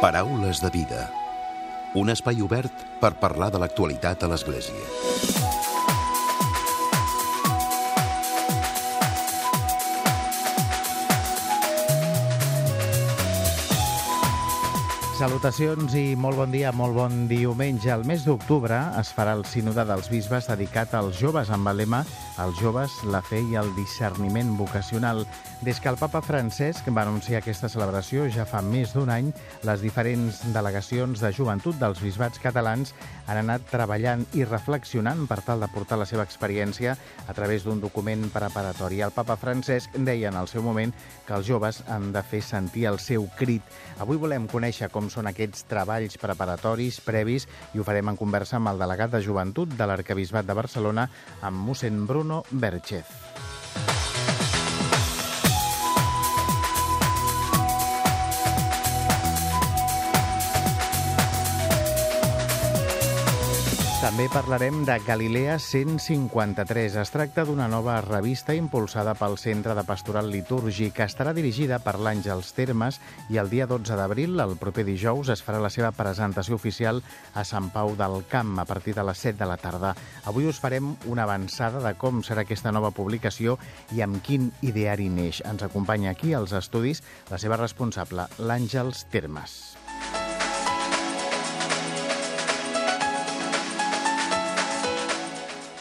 Paraules de vida. Un espai obert per parlar de l'actualitat a l'Església. Salutacions i molt bon dia, molt bon diumenge. El mes d'octubre es farà el sínode dels bisbes dedicat als joves amb el lema Els joves, la fe i el discerniment vocacional. Des que el papa Francesc va anunciar aquesta celebració ja fa més d'un any, les diferents delegacions de joventut dels bisbats catalans han anat treballant i reflexionant per tal de portar la seva experiència a través d'un document preparatori. El papa Francesc deia en el seu moment que els joves han de fer sentir el seu crit. Avui volem conèixer com són aquests treballs preparatoris previs i ho farem en conversa amb el delegat de joventut de l'Arcabisbat de Barcelona, amb mossèn Bruno Berchez. També parlarem de Galilea 153. Es tracta d'una nova revista impulsada pel Centre de Pastoral Litúrgic que estarà dirigida per l'Àngels Termes i el dia 12 d'abril, el proper dijous, es farà la seva presentació oficial a Sant Pau del Camp a partir de les 7 de la tarda. Avui us farem una avançada de com serà aquesta nova publicació i amb quin ideari neix. Ens acompanya aquí als estudis la seva responsable, l'Àngels Termes.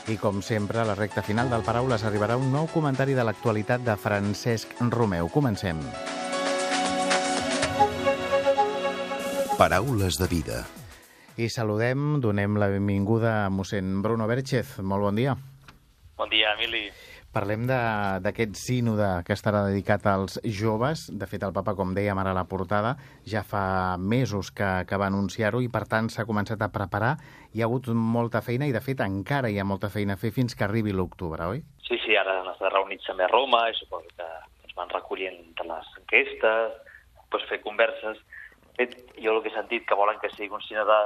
I com sempre, a la recta final del Paraules arribarà un nou comentari de l'actualitat de Francesc Romeu. Comencem. Paraules de vida. I saludem, donem la benvinguda a mossèn Bruno Berchez. Molt bon dia. Bon dia, Emili. Parlem d'aquest sínode que estarà dedicat als joves. De fet, el papa, com dèiem ara a la portada, ja fa mesos que, que va anunciar-ho i, per tant, s'ha començat a preparar. Hi ha hagut molta feina i, de fet, encara hi ha molta feina a fer fins que arribi l'octubre, oi? Sí, sí, ara han estat reunits també a Roma i suposo que es van recollint de les enquestes, doncs fer converses. De fet, jo el que he sentit que volen que sigui un sínode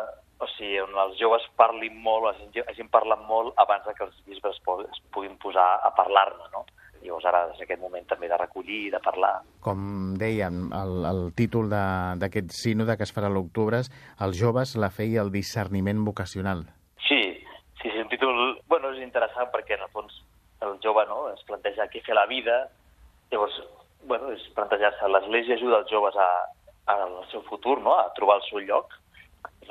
o sigui, on els joves parlin molt, hagin, parlat molt abans que els bisbes es puguin posar a parlar-ne, no? Llavors ara és aquest moment també de recollir i de parlar. Com dèiem, el, el títol d'aquest sínode que es farà a l'octubre és Els joves, la fe i el discerniment vocacional. Sí, sí, sí, un títol... Bueno, és interessant perquè en el fons el jove no, es planteja què fer la vida, llavors, bueno, és plantejar-se l'Església ajuda els joves a, a, al seu futur, no? a trobar el seu lloc, és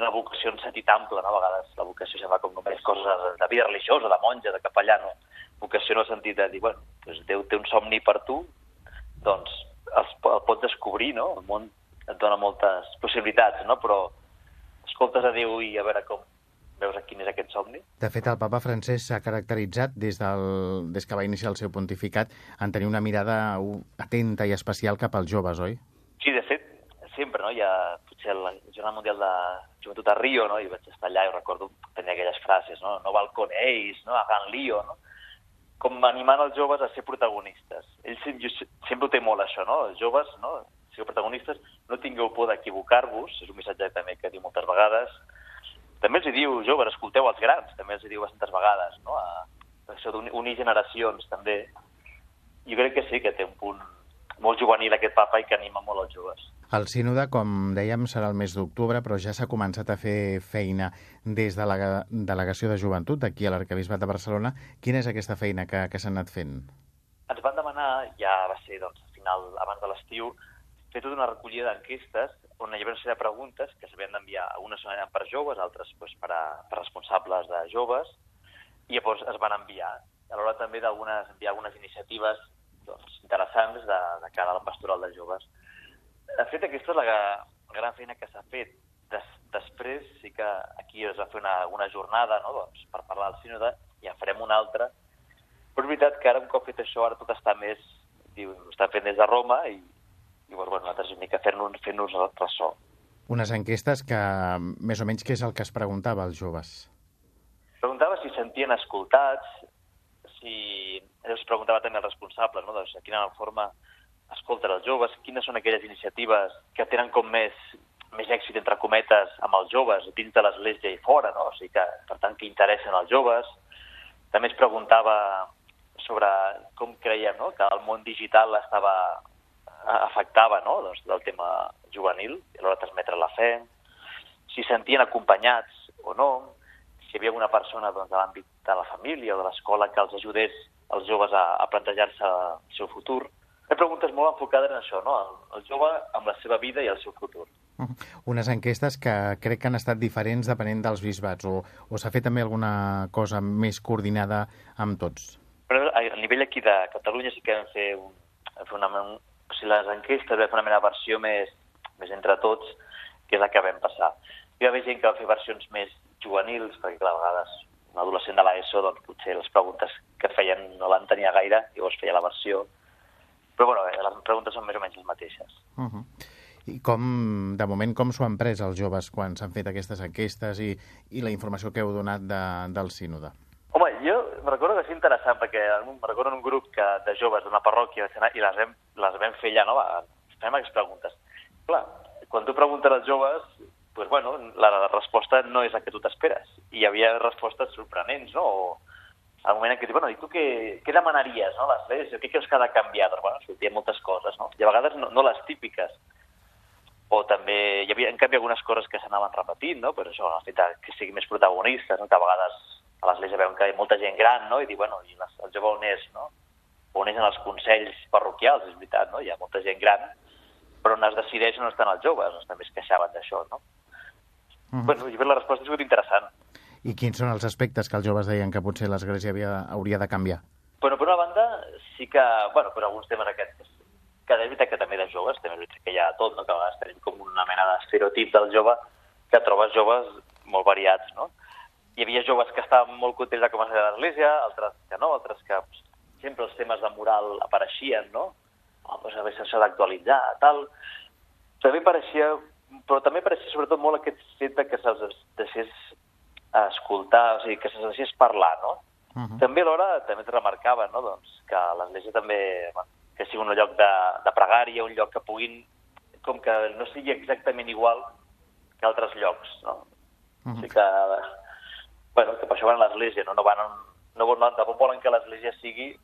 una vocació en sentit ample, no? a vegades la vocació sembla com només coses de vida religiosa, de monja, de capellà, no. Vocació en el sentit de dir, bueno, doncs Déu té un somni per tu, doncs el, el pots descobrir, no? El món et dona moltes possibilitats, no? Però escoltes a Déu i a veure com veus quin és aquest somni. De fet, el papa francès s'ha caracteritzat des, del, des que va iniciar el seu pontificat en tenir una mirada atenta i especial cap als joves, oi? Sí, de fet, sempre, no? Hi ha potser la Jornada Mundial de Joventut a Rio, no? I vaig estar allà i recordo tenir aquelles frases, no? No balconeis, no? Hagan lío, no? Com animant els joves a ser protagonistes. Ell sempre, sempre ho té molt, això, no? Els joves, no? Sigueu protagonistes, no tingueu por d'equivocar-vos, és un missatge també que diu moltes vegades. També els diu, joves, escolteu els grans, també els diu bastantes vegades, no? A, això d'unir generacions, també. Jo crec que sí, que té un punt molt juvenil aquest papa i que anima molt els joves. El sínode, com dèiem, serà el mes d'octubre, però ja s'ha començat a fer feina des de la delegació de joventut aquí a l'Arcabisbat de Barcelona. Quina és aquesta feina que, que s'ha anat fent? Ens van demanar, ja va ser doncs, al final, abans de l'estiu, fer tota una recollida d'enquestes on hi havia una sèrie de preguntes que s'havien d'enviar. Algunes eren per joves, altres doncs, per, a, per responsables de joves, i llavors es van enviar. A l'hora també d'algunes enviar algunes iniciatives doncs, interessants de, de cara al pastoral de joves. De fet, aquesta és la gran feina que s'ha fet. Des, després sí que aquí es va fer una, una jornada no? doncs, per parlar del sínode en farem una altra. Però és veritat que ara, un cop fet això, ara tot està més... Diu, està fent des de Roma i, i bueno, nosaltres una mica fent-nos fent, -nos, fent ressò. Unes enquestes que, més o menys, què és el que es preguntava als joves? Preguntava si sentien escoltats, si... Es preguntava també als responsables, no? doncs, de quina forma escolten els joves, quines són aquelles iniciatives que tenen com més, més èxit, entre cometes, amb els joves, dins de l'església i fora, no? o sigui que, per tant, que interessen els joves. També es preguntava sobre com creiem no? que el món digital estava afectava no? doncs, del tema juvenil, a l'hora de transmetre la fe, si sentien acompanyats o no, si hi havia alguna persona doncs, de l'àmbit de la família o de l'escola que els ajudés als joves a, a plantejar-se el seu futur. Hi preguntes molt enfocades en això, no? el, el jove amb la seva vida i el seu futur. Unes enquestes que crec que han estat diferents depenent dels bisbats, o, o s'ha fet també alguna cosa més coordinada amb tots? Però a nivell aquí de Catalunya sí que vam fer, un, fer una, un, o sigui, les enquestes vam fer una mena versió més, més entre tots, que és la que vam passar. Hi va haver gent que va fer versions més juvenils, perquè clar, a vegades un adolescent de l'ESO, doncs potser les preguntes que feien no l'entenia gaire, llavors feia la versió. Però bueno, les preguntes són més o menys les mateixes. Uh -huh. I com, de moment, com s'ho han pres els joves quan s'han fet aquestes enquestes i, i la informació que heu donat de, del sínode? Home, jo recordo que és interessant, perquè me recordo un grup que, de joves d'una parròquia i les vam, les vam fer allà, no? Va, fem aquestes preguntes. Clar, quan tu preguntes als joves, pues, bueno, la, la resposta no és la que tu t'esperes. I hi havia respostes sorprenents, no? O, al moment en què dius, bueno, i tu què, què demanaries, no, l'església? Què creus que ha de canviar? Doncs, bueno, sortien moltes coses, no? I a vegades no, no les típiques o també hi havia, en canvi, algunes coses que s'anaven repetint, no? per això, el fet que sigui més protagonistes, no? que a vegades a l'església veuen que hi ha molta gent gran, no? i diu, bueno, i les, el jove on és, no? On és en els consells parroquials, és veritat, no? Hi ha molta gent gran, però on es decideix on estan els joves, doncs també es queixaven d'això, no? Uh -huh. Bueno, i la resposta ha sigut interessant. I quins són els aspectes que els joves deien que potser l'església hauria de canviar? Bueno, per una banda, sí que, bueno, per alguns temes aquests que és veritat que també de joves, també és veritat que hi ha tot, no? que a vegades tenim com una mena d'estereotip del jove, que trobes joves molt variats, no? Hi havia joves que estaven molt contents de com es de l'Església, altres que no, altres que sempre els temes de moral apareixien, no? Oh, doncs a veure s'ha d'actualitzar, tal. També pareixia, però també pareixia sobretot molt aquest fet que se'ls deixés escoltar, o sigui, que se'ls deixés parlar, no? Uh -huh. També alhora també es remarcava, no?, doncs, que l'Església també, bueno, que sigui un lloc de, de pregària, un lloc que puguin, com que no sigui exactament igual que altres llocs, no? Mm -hmm. O sigui que, bueno, que per això van a l'església, no? No, van, no, no, no volen que l'església sigui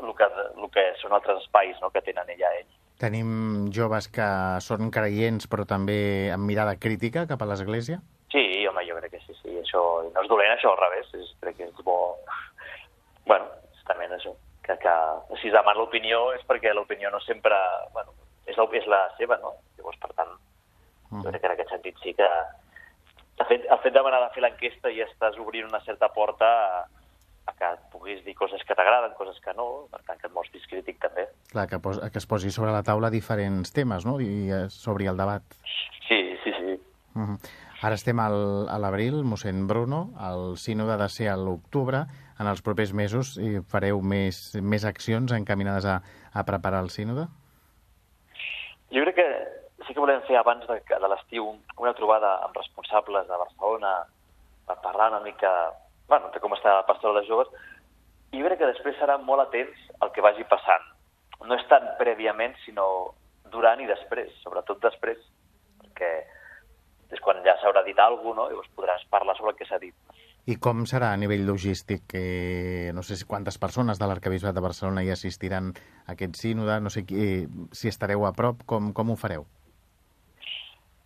el que, el que són altres espais no? que tenen ella ell. Tenim joves que són creients però també amb mirada crítica cap a l'església? Sí, home, jo crec que sí. Això no és dolent, això, al revés. És, crec que és bo... Bueno, és també això que, que si es demana l'opinió és perquè l'opinió no sempre... Bueno, és, la, és la seva, no? Llavors, per tant, uh -huh. jo crec que en aquest sentit sí que... El fet, el fet de demanar de fer l'enquesta ja estàs obrint una certa porta a, a que puguis dir coses que t'agraden, coses que no, per tant que et mostris crític també. Clar, que, pos, que es posi sobre la taula diferents temes, no?, i s'obri el debat. Sí, sí, sí. Uh -huh. Ara estem al, a l'abril, mossèn Bruno, el sínode ha de ser a l'octubre, en els propers mesos fareu més, més accions encaminades a, a preparar el sínode? Jo crec que sí que volem fer abans de, de l'estiu una trobada amb responsables de Barcelona per parlar una mica bueno, de com està la pastora de joves i jo crec que després seran molt atents al que vagi passant. No és tant prèviament, sinó durant i després, sobretot després, perquè és quan ja s'haurà dit alguna cosa, no? llavors podràs parlar sobre el que s'ha dit. I com serà a nivell logístic? Eh, no sé si quantes persones de l'Arcabisbat de Barcelona hi assistiran a aquest sínode, no sé qui, eh, si estareu a prop, com, com ho fareu?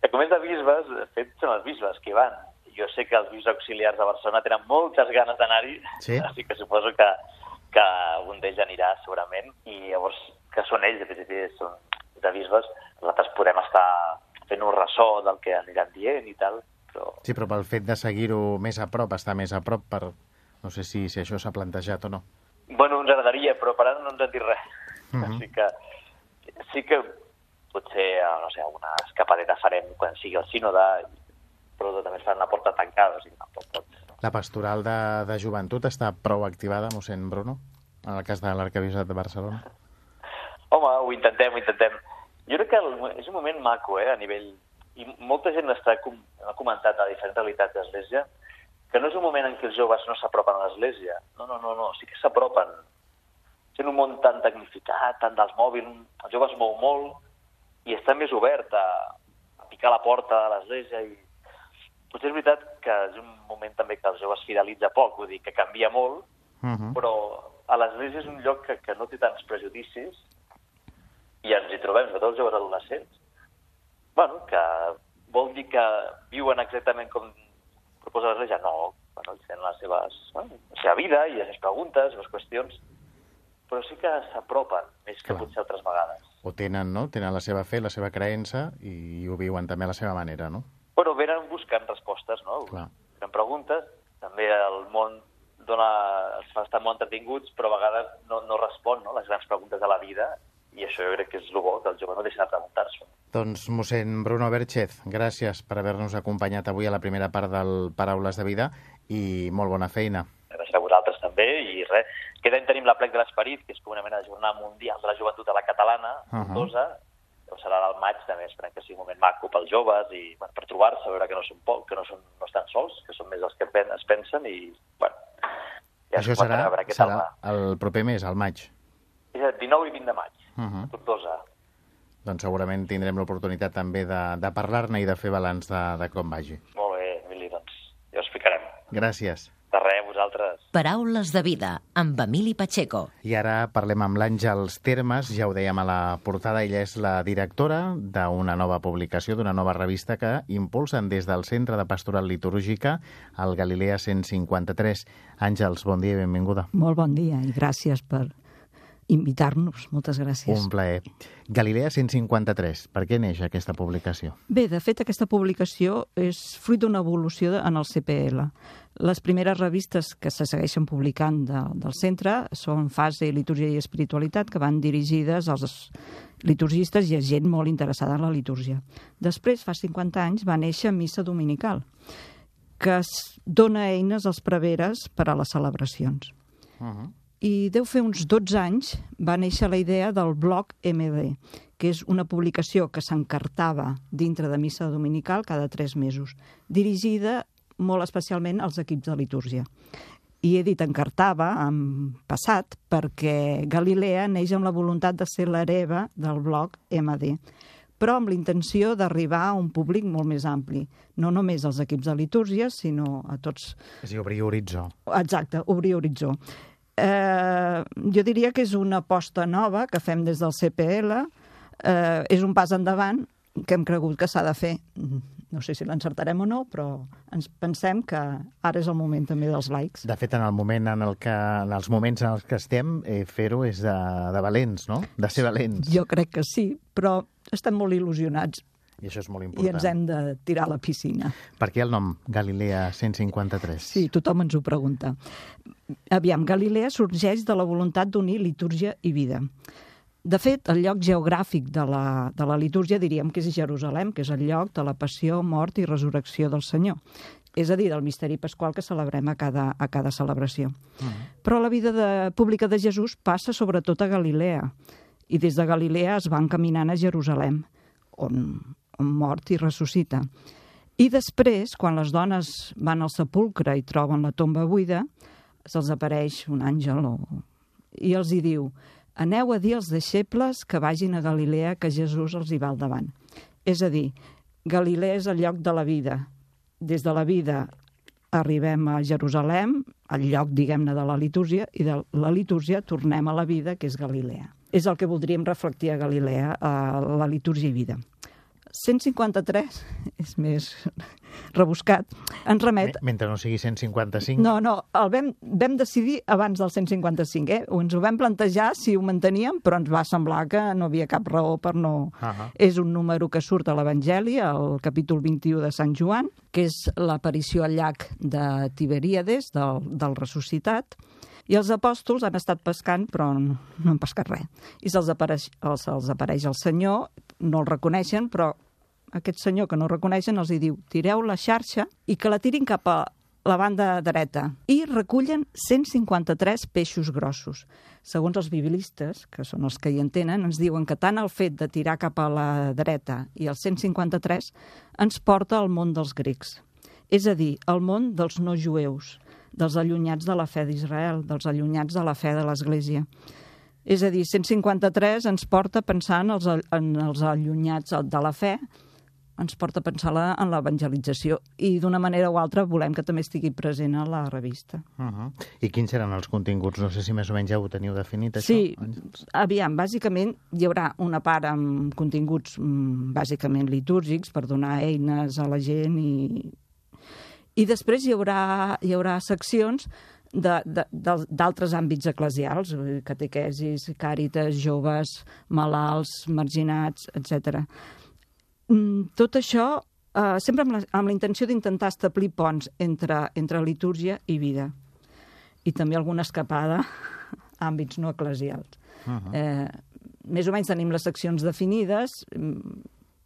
El coment de bisbes, de fet, són els bisbes que van. Jo sé que els bisbes auxiliars de Barcelona tenen moltes ganes d'anar-hi, sí? així que suposo que, que un d'ells anirà segurament, i llavors, que són ells, de principi són de bisbes, nosaltres podem estar fent un ressò del que aniran dient i tal, però... Sí, però pel fet de seguir-ho més a prop, estar més a prop, per... no sé si, si això s'ha plantejat o no. Bueno, ens agradaria, però per ara no ens han dit res. Uh -huh. Així que sí que potser, eh, no sé, alguna escapadeta farem quan sigui el sínode, però també es fan la porta tancada, o sigui, tampoc pot... La pastoral de, de joventut està prou activada, mossèn Bruno, en el cas de l'Arcabisbat de Barcelona? Home, ho intentem, ho intentem. Jo crec que el, és un moment maco, eh, a nivell i molta gent està, ha comentat a diferents realitats d'Església que no és un moment en què els joves no s'apropen a l'Església. No, no, no, no, sí que s'apropen. Sent un món tan tecnificat, tant dels mòbils, el jove es mou molt i està més obert a, a picar la porta de l'Església i potser és veritat que és un moment també que els joves fidelitza poc, vull dir, que canvia molt, uh -huh. però a l'Església és un lloc que, que no té tants prejudicis i ens hi trobem, sobretot els joves adolescents, bueno, que vol dir que viuen exactament com proposa l'Església? No, bueno, ells tenen les seves, bueno, la seva vida i les seves preguntes, les qüestions, però sí que s'apropen més que Clar. potser altres vegades. O tenen, no? Tenen la seva fe, la seva creença i ho viuen també a la seva manera, no? Bueno, venen buscant respostes, no? Clar. Venen preguntes, també el món dona, els fa estar molt entretinguts, però a vegades no, no respon no? les grans preguntes de la vida i això jo crec que és el bo, que el jove no deixa de preguntar-s'ho. Doncs, mossèn Bruno Berchez, gràcies per haver-nos acompanyat avui a la primera part del Paraules de Vida i molt bona feina. Gràcies a vosaltres també i res. Any tenim la plec de l'Esperit, que és com una mena de jornada mundial de la joventut a la catalana, Uh -huh. uh -huh. Llavors serà al maig, també esperem que sigui un moment maco pels joves i bueno, per trobar-se, veure que no són poc, que no, són, no estan sols, que són més els que es pensen i, bueno, ja Això serà, serà el proper mes, al maig. És el 19 i 20 de maig, Uh -huh. a Tortosa. Doncs segurament tindrem l'oportunitat també de, de parlar-ne i de fer balanç de, de com vagi. Molt bé, Emili, doncs ja ho explicarem. Gràcies. De res, vosaltres. Paraules de vida, amb Emili Pacheco. I ara parlem amb l'Àngels Termes, ja ho dèiem a la portada, ella és la directora d'una nova publicació, d'una nova revista que impulsen des del Centre de Pastoral Litúrgica el Galilea 153. Àngels, bon dia i benvinguda. Molt bon dia i gràcies per invitar-nos. Moltes gràcies. Un plaer. Galilea 153, per què neix aquesta publicació? Bé, de fet, aquesta publicació és fruit d'una evolució en el CPL. Les primeres revistes que se segueixen publicant de, del centre són Fase, Litúrgia i Espiritualitat, que van dirigides als liturgistes i a gent molt interessada en la litúrgia. Després, fa 50 anys, va néixer Missa Dominical, que es dona eines als preveres per a les celebracions. Uh -huh. I deu fer uns 12 anys va néixer la idea del blog MD, que és una publicació que s'encartava dintre de missa dominical cada tres mesos, dirigida molt especialment als equips de litúrgia. I he dit encartava en passat perquè Galilea neix amb la voluntat de ser l'hereva del blog MD, però amb la intenció d'arribar a un públic molt més ampli, no només als equips de litúrgia, sinó a tots És a dir, obrir horitzó. Exacte, obrir horitzó. Eh, jo diria que és una aposta nova que fem des del CPL, eh, és un pas endavant que hem cregut que s'ha de fer. No sé si l'encertarem o no, però ens pensem que ara és el moment també dels likes. De fet, en el moment en el que, en els moments en els que estem, eh, fer-ho és de, de valents, no? De ser valents. Jo crec que sí, però estem molt il·lusionats I això és molt i important. ens hem de tirar a la piscina. Per què el nom Galilea 153? Sí, tothom ens ho pregunta. Aviam, Galilea sorgeix de la voluntat d'unir litúrgia i vida. De fet, el lloc geogràfic de la, de la litúrgia diríem que és Jerusalem, que és el lloc de la passió, mort i resurrecció del Senyor. És a dir, del misteri pasqual que celebrem a cada, a cada celebració. Mm. Però la vida de, pública de Jesús passa sobretot a Galilea. I des de Galilea es van caminant a Jerusalem, on mort i ressuscita. I després, quan les dones van al sepulcre i troben la tomba buida, se'ls apareix un àngel o... i els hi diu aneu a dir als deixebles que vagin a Galilea que Jesús els hi va al davant. És a dir, Galilea és el lloc de la vida. Des de la vida arribem a Jerusalem, al lloc, diguem-ne, de la litúrgia, i de la litúrgia tornem a la vida, que és Galilea. És el que voldríem reflectir a Galilea, a la litúrgia i vida. 153 és més rebuscat. Ens remet Mentre no sigui 155. no, no, el vam, vam decidir abans del 155, eh? Ens ho vam plantejar si ho manteníem, però ens va semblar que no havia cap raó per no... Uh -huh. És un número que surt a l'Evangeli, al capítol 21 de Sant Joan, que és l'aparició al llac de Tiberíades, del, del ressuscitat, i els apòstols han estat pescant, però no, han pescat res. I se'ls apareix, se'ls apareix el Senyor, no el reconeixen, però aquest senyor que no reconeixen els hi diu tireu la xarxa i que la tirin cap a la banda dreta. I recullen 153 peixos grossos. Segons els bibilistes, que són els que hi entenen, ens diuen que tant el fet de tirar cap a la dreta i el 153 ens porta al món dels grecs. És a dir, al món dels no jueus, dels allunyats de la fe d'Israel, dels allunyats de la fe de l'Església. És a dir, 153 ens porta a pensar en els, en els allunyats de la fe, ens porta a pensar la, en l'evangelització i d'una manera o altra volem que també estigui present a la revista. Uh -huh. I quins seran els continguts? No sé si més o menys ja ho teniu definit, això. Sí, aviam, bàsicament hi haurà una part amb continguts mm, bàsicament litúrgics per donar eines a la gent i, i després hi haurà, hi haurà seccions d'altres àmbits eclesials, catequesis, càritas, joves, malalts, marginats, etc. Mm, tot això eh, sempre amb la, amb la intenció d'intentar establir ponts entre, entre litúrgia i vida. I també alguna escapada a àmbits no eclesials. Uh -huh. eh, més o menys tenim les seccions definides, mm,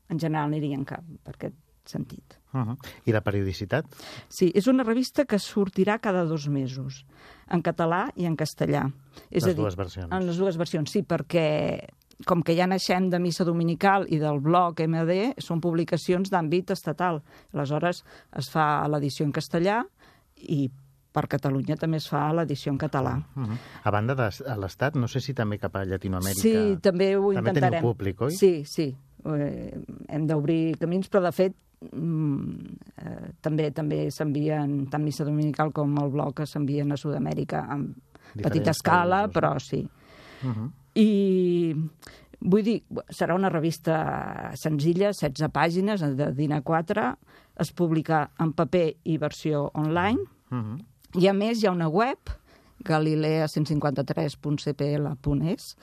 en general anirien cap per aquest sentit. Uh -huh. I la periodicitat? Sí, és una revista que sortirà cada dos mesos, en català i en castellà. És les a dir, dues versions. En les dues versions, sí, perquè com que ja naixem de missa dominical i del blog MD, són publicacions d'àmbit estatal. Aleshores, es fa l'edició en castellà i per Catalunya també es fa l'edició en català. Uh -huh. A banda de l'Estat, no sé si també cap a Llatinoamèrica... Sí, també ho també intentarem. També teniu públic, oi? Sí, sí. Eh, hem d'obrir camins, però de fet mm, eh, també també s'envien, tant missa dominical com el blog, que s'envien a Sud-amèrica amb Diferents petita escala, països, però sí. Uh -huh. I vull dir, serà una revista senzilla, 16 pàgines, de DIN A4, es publica en paper i versió online, Uh -huh. i a més hi ha una web, galilea153.cpl.es,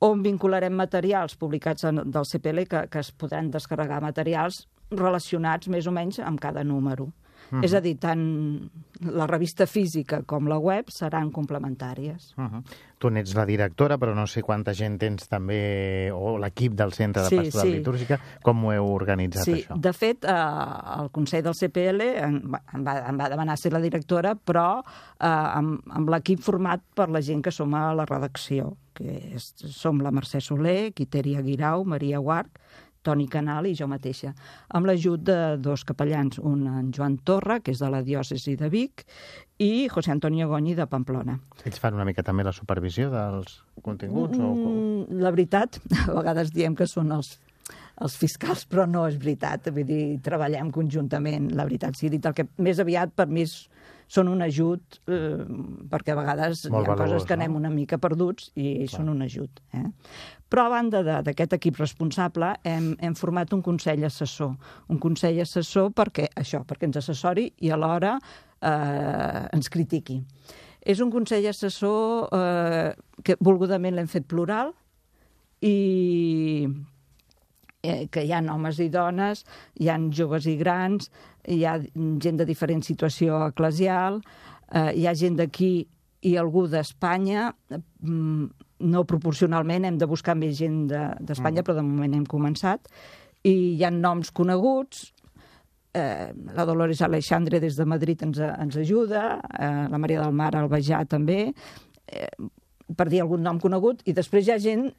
on vincularem materials publicats en, del CPL que, que es podran descarregar materials relacionats més o menys amb cada número. Uh -huh. És a dir, tant la revista física com la web seran complementàries. Uh -huh. Tu n'ets la directora, però no sé quanta gent tens també, o l'equip del Centre de Sí, Pastoral sí. Litúrgica, com ho heu organitzat, Sí, això? de fet, eh, el Consell del CPL em em va, em va demanar ser la directora, però eh, amb, amb l'equip format per la gent que som a la redacció, que és, som la Mercè Soler, Quiteria Guirau, Maria Guarc, Toni Canal i jo mateixa, amb l'ajut de dos capellans, un en Joan Torra, que és de la diòcesi de Vic, i José Antonio Goñi de Pamplona. Ells fan una mica també la supervisió dels continguts? O... Mm, La veritat, a vegades diem que són els els fiscals, però no és veritat. Vull dir, treballem conjuntament, la veritat. Sí, dit el que més aviat per mi és, són un ajut, eh, perquè a vegades Molt hi ha valuós, coses que no? anem una mica perduts i són un ajut. Eh? Però a banda d'aquest equip responsable hem, hem format un Consell Assessor. Un Consell Assessor perquè això, perquè ens assessori i alhora eh, ens critiqui. És un Consell Assessor eh, que volgudament l'hem fet plural i eh, que hi ha homes i dones, hi han joves i grans, hi ha gent de diferent situació eclesial, eh, hi ha gent d'aquí i algú d'Espanya, mm, no proporcionalment, hem de buscar més gent de- d'Espanya, de, però de moment hem començat, i hi ha noms coneguts, eh, la Dolores Alexandre des de Madrid ens, ens ajuda, eh, la Maria del Mar Albejà també, eh, per dir algun nom conegut, i després hi ha gent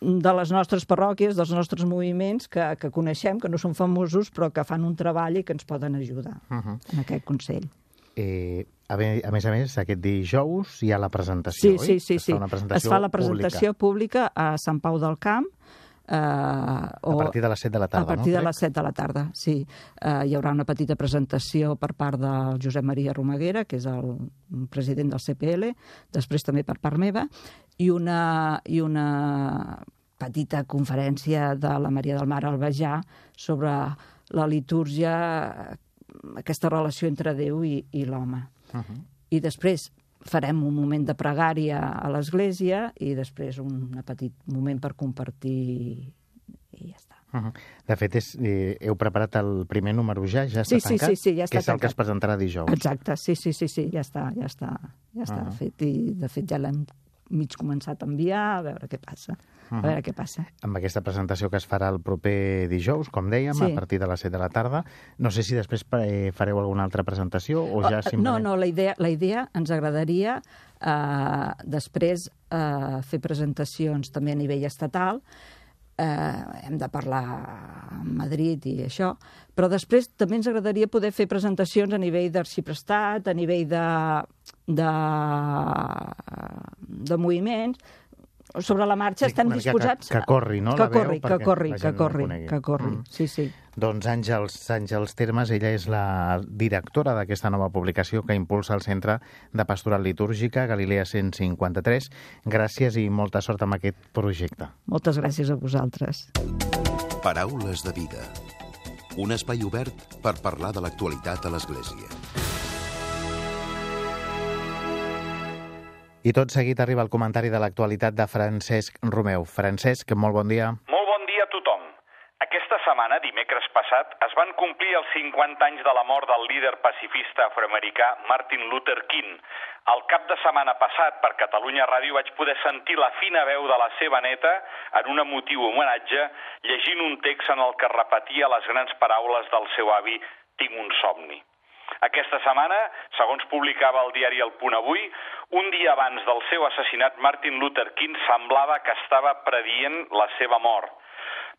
de les nostres parròquies, dels nostres moviments, que, que coneixem, que no són famosos, però que fan un treball i que ens poden ajudar Uh -huh. en aquest Consell. eh, a, a més a més, aquest dijous hi ha la presentació, Sí, oi? sí, sí. Es sí. fa una presentació es fa la presentació pública, a Sant Pau del Camp, eh, o A partir de les 7 de la tarda, a partir no? de crec? les 7 de la tarda, sí. Eh, hi haurà una petita presentació per part del Josep Maria Romaguera, que és el president del CPL, després també per part meva, i una, i una petita conferència de la Maria del Mar Albejà sobre la litúrgia, aquesta relació entre Déu i, i l'home. Uh -huh. I després farem un moment de pregària a l'església i després un petit moment per compartir i ja està. Uh -huh. De fet, és, eh, heu preparat el primer número ja? Ja està Sí, sí, tancat? sí, sí, ja està Que és el que tancat. es presentarà dijous. Exacte, sí, sí, sí, sí, ja està, ja està, ja està Ah. fet i de fet ja l'hem mig començat a enviar, a veure què passa, a veure què passa. Amb aquesta presentació que es farà el proper dijous, com dèiem, Sí. a partir de les 7 de la tarda. No sé si després eh, fareu alguna altra presentació o ja Oh, simplement... No, no, la idea, la idea ens agradaria eh, després eh, fer presentacions també a nivell estatal, eh, hem de parlar amb Madrid i això, però després també ens agradaria poder fer presentacions a nivell d'arxiprestat, a nivell de, de, de moviments, sobre la marxa Sí, estem disposats... que- que corri, no, Que la veu, corri, que perquè corri, que corri, que corri, Mm. sí, sí. Doncs Àngels, Àngels Termes, ella és la directora d'aquesta nova publicació que impulsa el Centre de Pastoral Litúrgica Galilea 153. Gràcies i molta sort amb aquest projecte. Moltes gràcies a vosaltres. Paraules de vida. Un espai obert per parlar de l'actualitat a l'Església. I tot seguit arriba el comentari de l'actualitat de Francesc Romeu. Francesc, molt bon dia. Molt bon dia a tothom. Aquesta setmana, dimecres passat, es van complir els 50 anys de la mort del líder pacifista afroamericà Martin Luther King. El cap de setmana passat, per Catalunya Ràdio, vaig poder sentir la fina veu de la seva neta en un emotiu homenatge, llegint un text en el que repetia les grans paraules del seu avi «Tinc un somni». Aquesta setmana, segons publicava el diari El Punt Avui, un dia abans del seu assassinat, Martin Luther King semblava que estava predient la seva mort.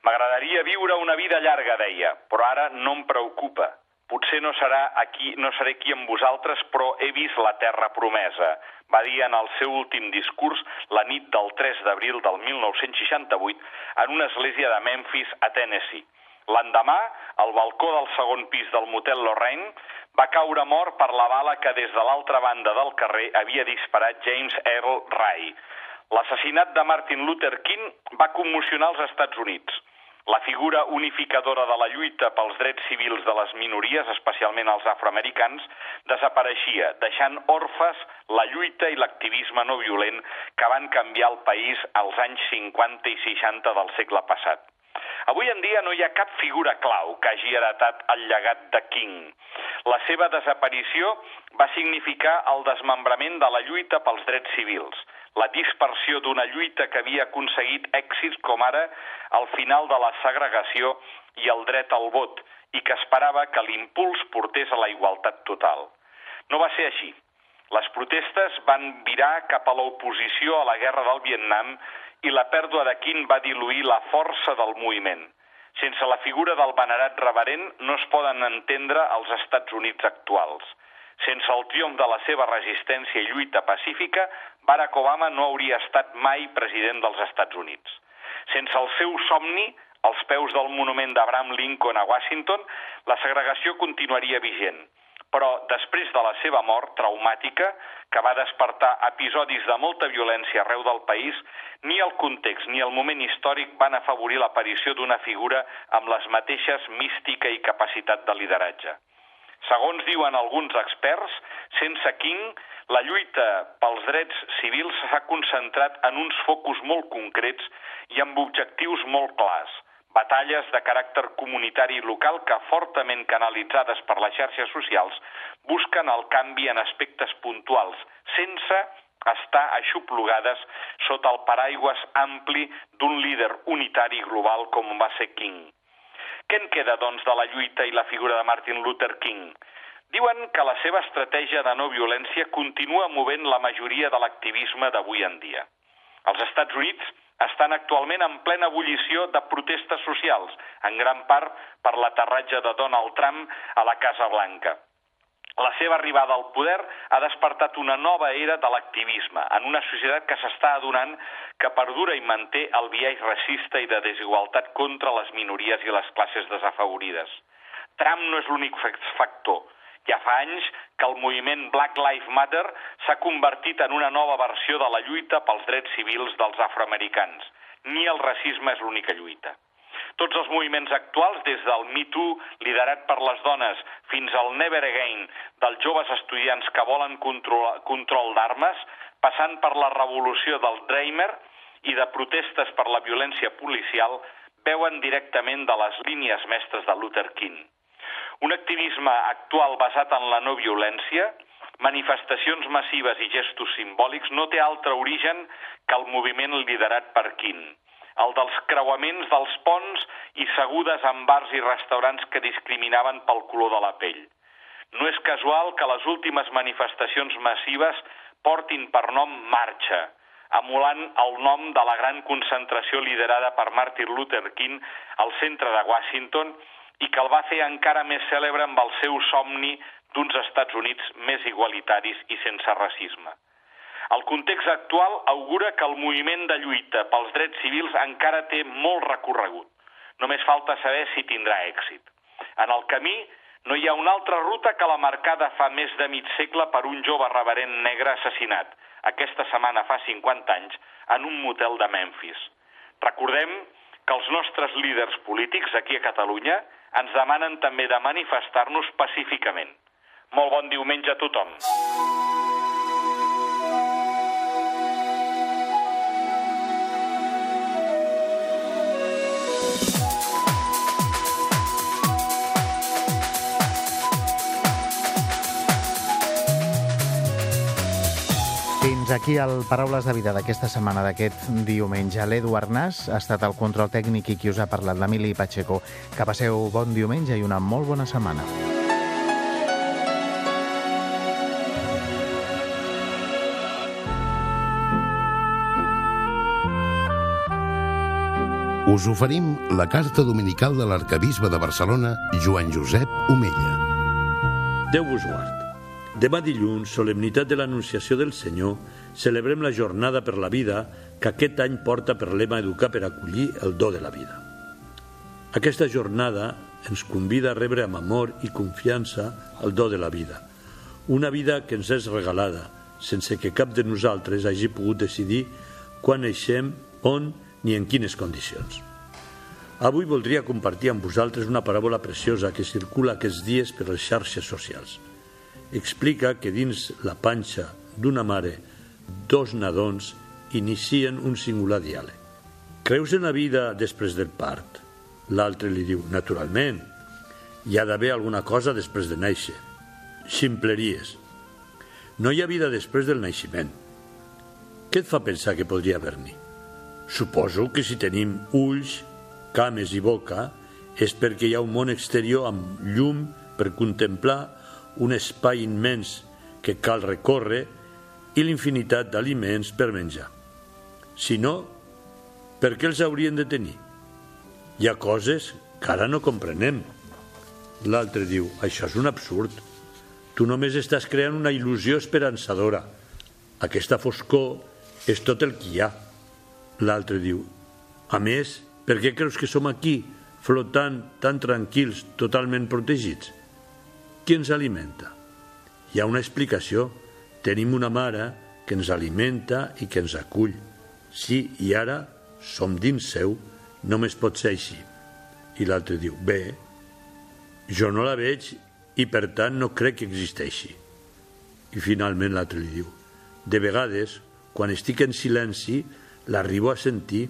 M'agradaria viure una vida llarga, deia, però ara no em preocupa. Potser no, serà aquí, no seré aquí amb vosaltres, però he vist la terra promesa, va dir en el seu últim discurs la nit del 3 d'abril del 1968 en una església de Memphis, a Tennessee. L'endemà, al balcó del segon pis del motel Lorraine, va caure mort per la bala que des de l'altra banda del carrer havia disparat James Earl Ray. L'assassinat de Martin Luther King va commocionar els Estats Units. La figura unificadora de la lluita pels drets civils de les minories, especialment els afroamericans, desapareixia, deixant orfes la lluita i l'activisme no violent que van canviar el país als anys 50 i 60 del segle passat. Avui en dia no hi ha cap figura clau que hagi heretat el llegat de King. La seva desaparició va significar el desmembrament de la lluita pels drets civils, la dispersió d'una lluita que havia aconseguit èxits com ara el final de la segregació i el dret al vot, i que esperava que l'impuls portés a la igualtat total. No va ser així. Les protestes van virar cap a l'oposició a la guerra del Vietnam i la pèrdua de King va diluir la força del moviment. Sense la figura del venerat reverent no es poden entendre els Estats Units actuals. Sense el triomf de la seva resistència i lluita pacífica, Barack Obama no hauria estat mai president dels Estats Units. Sense el seu somni, als peus del monument d'Abraham Lincoln a Washington, la segregació continuaria vigent. Però després de la seva mort traumàtica, que va despertar episodis de molta violència arreu del país, ni el context ni el moment històric van afavorir l'aparició d'una figura amb les mateixes mística i capacitat de lideratge. Segons diuen alguns experts, sense King, la lluita pels drets civils s'ha concentrat en uns focus molt concrets i amb objectius molt clars. Batalles de caràcter comunitari i local que, fortament canalitzades per les xarxes socials, busquen el canvi en aspectes puntuals, sense estar aixoplugades sota el paraigües ampli d'un líder unitari global com va ser King. Què en queda, doncs, de la lluita i la figura de Martin Luther King? Diuen que la seva estratègia de no violència continua movent la majoria de l'activisme d'avui en dia. Els Estats Units estan actualment en plena ebullició de protestes socials, en gran part per l'aterratge de Donald Trump a la Casa Blanca. La seva arribada al poder ha despertat una nova era de l'activisme en una societat que s'està adonant que perdura i manté el biaix racista i de desigualtat contra les minories i les classes desafavorides. Trump no és l'únic factor. Ja fa anys que el moviment Black Lives Matter s'ha convertit en una nova versió de la lluita pels drets civils dels afroamericans. Ni el racisme és l'única lluita. Tots els moviments actuals, des del Me Too, liderat per les dones, fins al Never Again, dels joves estudiants que volen control, control d'armes, passant per la revolució del Dreamer i de protestes per la violència policial, veuen directament de les línies mestres de Luther King. Un activisme actual basat en la no violència, manifestacions massives i gestos simbòlics no té altre origen que el moviment liderat per King el dels creuaments dels ponts i segudes en bars i restaurants que discriminaven pel color de la pell. No és casual que les últimes manifestacions massives portin per nom Marxa, emulant el nom de la gran concentració liderada per Martin Luther King al centre de Washington i que el va fer encara més cèlebre amb el seu somni d'uns Estats Units més igualitaris i sense racisme. El context actual augura que el moviment de lluita pels drets civils encara té molt recorregut. Només falta saber si tindrà èxit. En el camí no hi ha una altra ruta que la marcada fa més de mig segle per un jove reverent negre assassinat, aquesta setmana fa 50 anys, en un motel de Memphis. Recordem que els nostres líders polítics aquí a Catalunya ens demanen també de manifestar-nos pacíficament. Molt bon diumenge a tothom. Fins aquí el Paraules de Vida d'aquesta setmana, d'aquest diumenge. L'Edu Arnàs ha estat el control tècnic i qui us ha parlat, l'Emili Pacheco. Que passeu bon diumenge i una molt bona setmana. Us oferim la carta dominical de l'arcabisbe de Barcelona, Joan Josep Omella. Déu vos guard. Demà dilluns, solemnitat de l'Anunciació del Senyor, celebrem la jornada per la vida que aquest any porta per lema Educar per acollir el do de la vida. Aquesta jornada ens convida a rebre amb amor i confiança el do de la vida. Una vida que ens és regalada, sense que cap de nosaltres hagi pogut decidir quan neixem, on ni en quines condicions. Avui voldria compartir amb vosaltres una paràbola preciosa que circula aquests dies per les xarxes socials – explica que dins la panxa d'una mare dos nadons inicien un singular diàleg. Creus en la vida després del part? L'altre li diu, naturalment, hi ha d'haver alguna cosa després de néixer. Ximpleries. No hi ha vida després del naixement. Què et fa pensar que podria haver-n'hi? Suposo que si tenim ulls, cames i boca és perquè hi ha un món exterior amb llum per contemplar un espai immens que cal recórrer i l'infinitat d'aliments per menjar. Si no, per què els haurien de tenir? Hi ha coses que ara no comprenem. L'altre diu, això és un absurd. Tu només estàs creant una il·lusió esperançadora. Aquesta foscor és tot el que hi ha. L'altre diu, a més, per què creus que som aquí, flotant tan tranquils, totalment protegits? Qui ens alimenta? Hi ha una explicació. Tenim una mare que ens alimenta i que ens acull. Sí, i ara som dins seu, només pot ser així. I l'altre diu, bé, jo no la veig i per tant no crec que existeixi. I finalment l'altre li diu, de vegades, quan estic en silenci, l'arribo a sentir,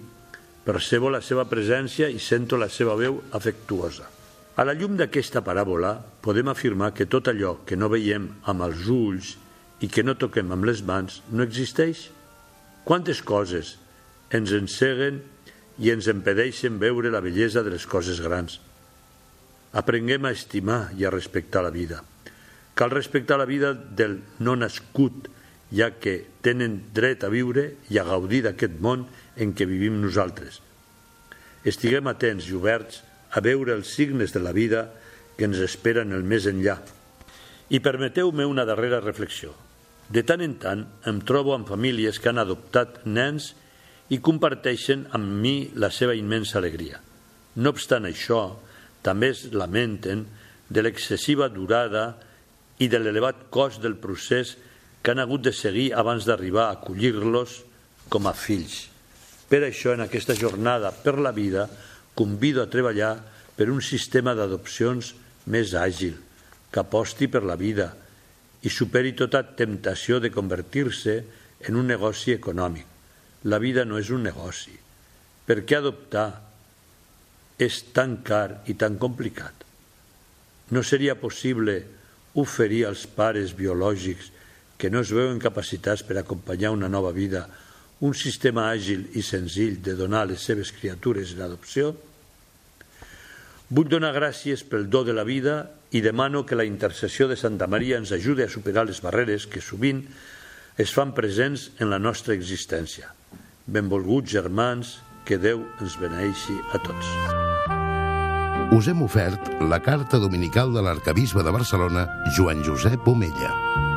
percebo la seva presència i sento la seva veu afectuosa. A la llum d'aquesta paràbola podem afirmar que tot allò que no veiem amb els ulls i que no toquem amb les mans no existeix. Quantes coses ens enceguen i ens impedeixen veure la bellesa de les coses grans. Aprenguem a estimar i a respectar la vida. Cal respectar la vida del no nascut, ja que tenen dret a viure i a gaudir d'aquest món en què vivim nosaltres. Estiguem atents i oberts a veure els signes de la vida que ens esperen el més enllà. I permeteu-me una darrera reflexió. De tant en tant em trobo amb famílies que han adoptat nens i comparteixen amb mi la seva immensa alegria. No obstant això, també es lamenten de l'excessiva durada i de l'elevat cost del procés que han hagut de seguir abans d'arribar a acollir-los com a fills. Per això, en aquesta jornada per la vida, convido a treballar per un sistema d'adopcions més àgil, que aposti per la vida i superi tota temptació de convertir-se en un negoci econòmic. La vida no és un negoci. Per què adoptar és tan car i tan complicat? No seria possible oferir als pares biològics que no es veuen capacitats per acompanyar una nova vida un sistema àgil i senzill de donar les seves criatures en adopció? Vull donar gràcies pel do de la vida i demano que la intercessió de Santa Maria ens ajudi a superar les barreres que sovint es fan presents en la nostra existència. Benvolguts germans, que Déu ens beneixi a tots. Us hem ofert la carta dominical de l'arcabisbe de Barcelona, Joan Josep Omella.